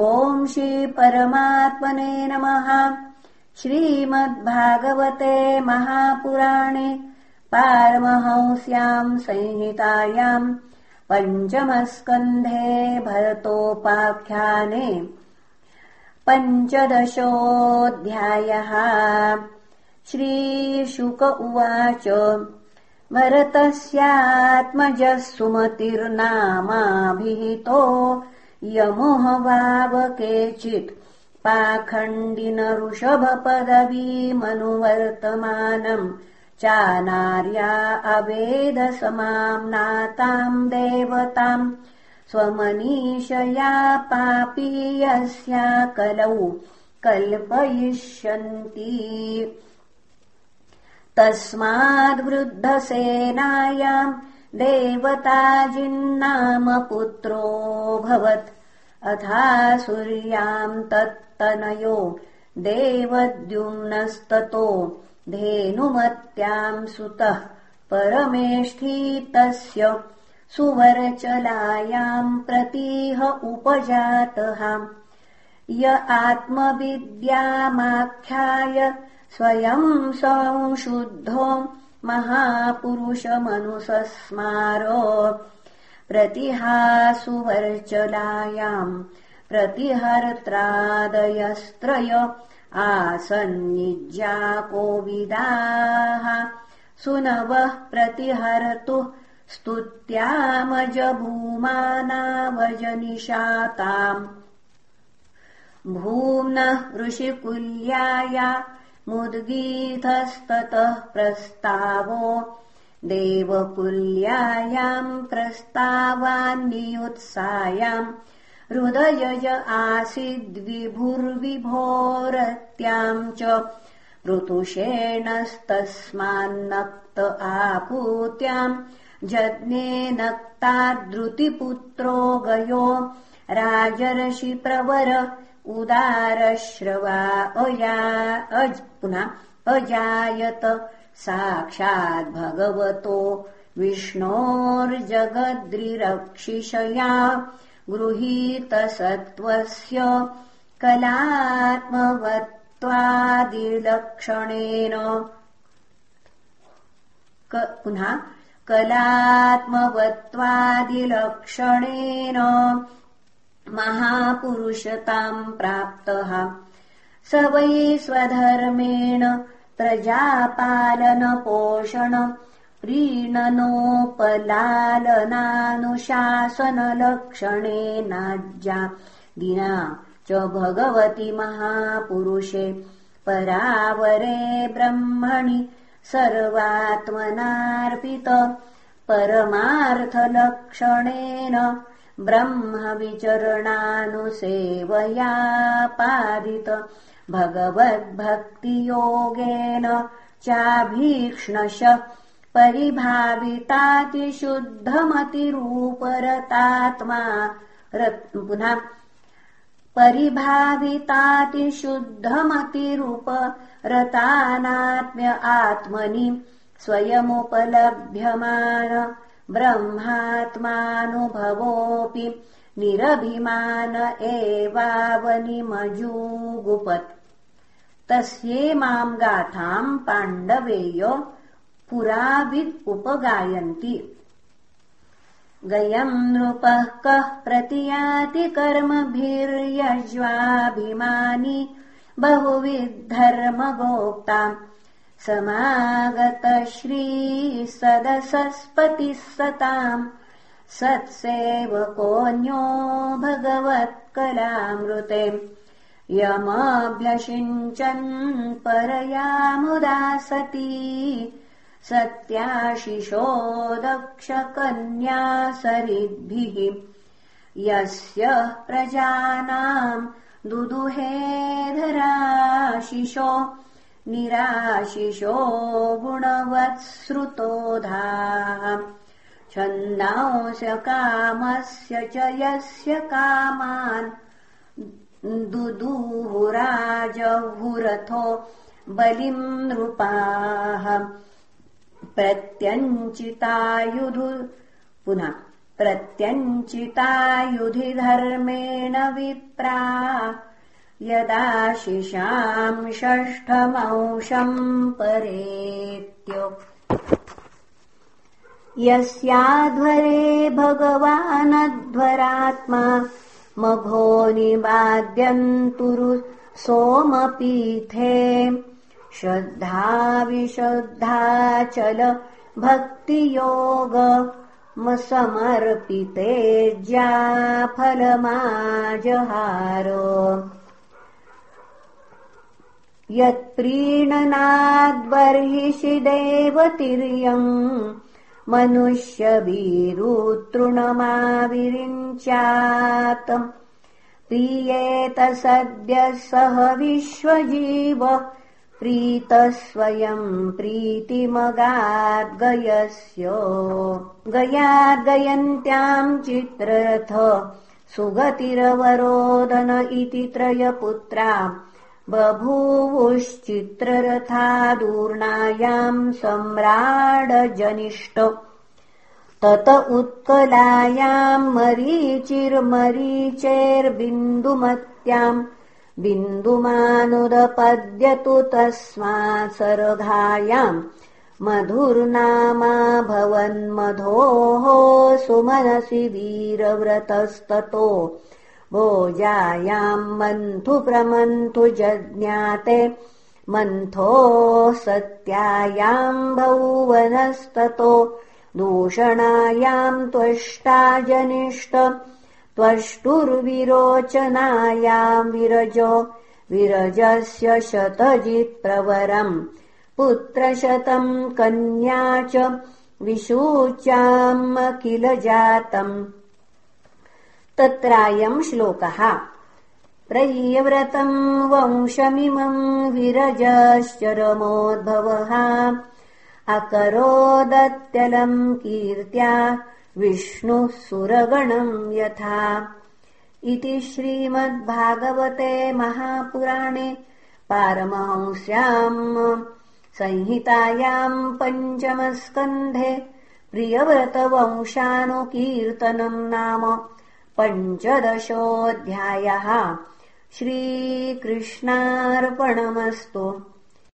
ॐ श्रीपरमात्मने नमः। श्रीमद्भागवते महापुराणे पारमहंस्याम् संहितायाम् पञ्चमस्कन्धे भरतोपाख्याने पञ्चदशोऽध्यायः। श्रीशुक उवाच भरतस्यात्मजः सुमतिर्नामाभिहितो यमुह वाव केचित् पाखण्डिनऋषभपदवीमनुवर्तमानम् चानार्या अवेदसमाम् नाताम् देवताम् स्वमनीषया पापीयस्या कलौ कल्पयिष्यन्ति। तस्माद्वृद्धसेनायाम् देवताजिन्नाम पुत्रोऽभवत् अथा सूर्याम् तत्तनयो देवद्युम्नस्ततो धेनुमत्याम् सुतः परमेष्ठीतस्य सुवरचलायाम् प्रतीह उपजातः। य आत्मविद्यामाख्याय स्वयम् संशुद्धो महापुरुषमनुसस्मार प्रतिहासुवर्चलायाम् प्रतिहर्त्रादयस्त्रय आसन्निज्याकोविदाः सुनवः प्रतिहर्तुः स्तुत्यामजभूमानावजनिषाताम् भूम्नः ऋषिकुल्याया मुद्गीतस्ततः प्रस्तावो देवकुल्यायाम् प्रस्तावान्नियुत्सायाम् हृदयज आसीद्विभुर्विभोरत्याम् च ऋतुषेणस्तस्मान्नक्त आपूत्याम् जज्ञेनक्ताद्रुतिपुत्रो गयो राजर्षिप्रवर उदारश्रवा अया पुनः अजायत साक्षाद्भगवतो विष्णोर्जगद्रिरक्षिषया गृहीतसत्त्वस्य कलात्मवत्वादिलक्षणेन पुनः कलात्मवत्वादिलक्षणेन महापुरुषताम् प्राप्तः। स वै स्वधर्मेण प्रजापालनपोषण प्रीणनोपलालनानुशासनलक्षणेनाज्या दिना च भगवति महापुरुषे परावरे ब्रह्मणि सर्वात्मनार्पित परमार्थलक्षणेन ब्रह्मविचरणानुसेवयापादित भगवद्भक्तियोगेन चाभीक्ष्णश परिभावितातिशुद्धमतिरूपरतात्मा पुनः परिभावितातिशुद्धमतिरूपरतानात्म्य आत्मनि स्वयमुपलभ्यमान ब्रह्मात्मानुभवोऽपि निरभिमान एवावनिमजूगुपत्। तस्येमाम् गाथाम् पाण्डवेय पुराविद् उपगायन्ति। गयम् नृपः कः प्रतियाति कर्मभिर्यज्वाभिमानी बहुविद्धर्मगोक्ताम् समागत श्रीसदसस्पतिः सताम् सत्सेवकोऽन्यो भगवत्कलामृते यमभ्यषिञ्चन् परया मुदा सती सत्याशिषो दक्षकन्या सरिद्भिः यस्य प्रजानाम् दुदुहेधराशिषो निराशिषो गुणवत्सृतोधाः छन्दांस्य कामस्य च यस्य कामान् दुदुहुराजहुरथो बलिम् नृपाः। प्रत्यञ्चितायुधु पुनः प्रत्यञ्चितायुधिधर्मेण विप्रा यदाशिषाम् षष्ठमंशम् परेत्यो। यस्याध्वरे भगवानध्वरात्मा मघो निवाद्यन्तुरु सोमपीठे श्रद्धाविशुद्धाचल भक्तियोग समर्पिते ज्याफलमाजहार यत्प्रीणनाद्बर्हिषि देवतिर्यम् मनुष्यवीरुतृणमाविरिञ्चात् प्रीयेत सद्यः सह विश्वजीव प्रीतस्वयम् प्रीतिमगाद्गयस्य। गयाद्गयन्त्याम् चित्ररथ सुगतिरवरोदन इति त्रयपुत्रा बभूवुश्चित्ररथादूर्णायाम् सम्राडजनिष्ट तत उत्कलायाम् मरीचिर्मरीचेर्बिन्दुमत्याम् बिन्दुमानुदपद्यतु सरघायाम् मधुर्नामा भवन्मधोः सुमनसि वीरव्रतस्ततो भोजायाम् मन्थु प्रमन्थु जज्ञाते मन्थोः सत्यायाम् भौवनस्ततो दूषणायाम् त्वष्टा जनिष्ठ त्वष्टुर्विरोचनायाम् विरजो विरजस्य शतजित्प्रवरम् पुत्रशतम् कन्या च विशूच्याम् किल जातम् तत्रायम् श्लोकः। प्रय्यव्रतम् वंशमिमम् विरजश्चरमोद्भवः। अकरोदत्यलम् कीर्त्या विष्णुः सुरगणम् यथा। इति श्रीमद्भागवते महापुराणे पारमहंस्याम् संहितायाम् पञ्चमस्कन्धे प्रियव्रतवंशानुकीर्तनम् नाम पञ्चदशोऽध्यायः। श्रीकृष्णार्पणमस्तु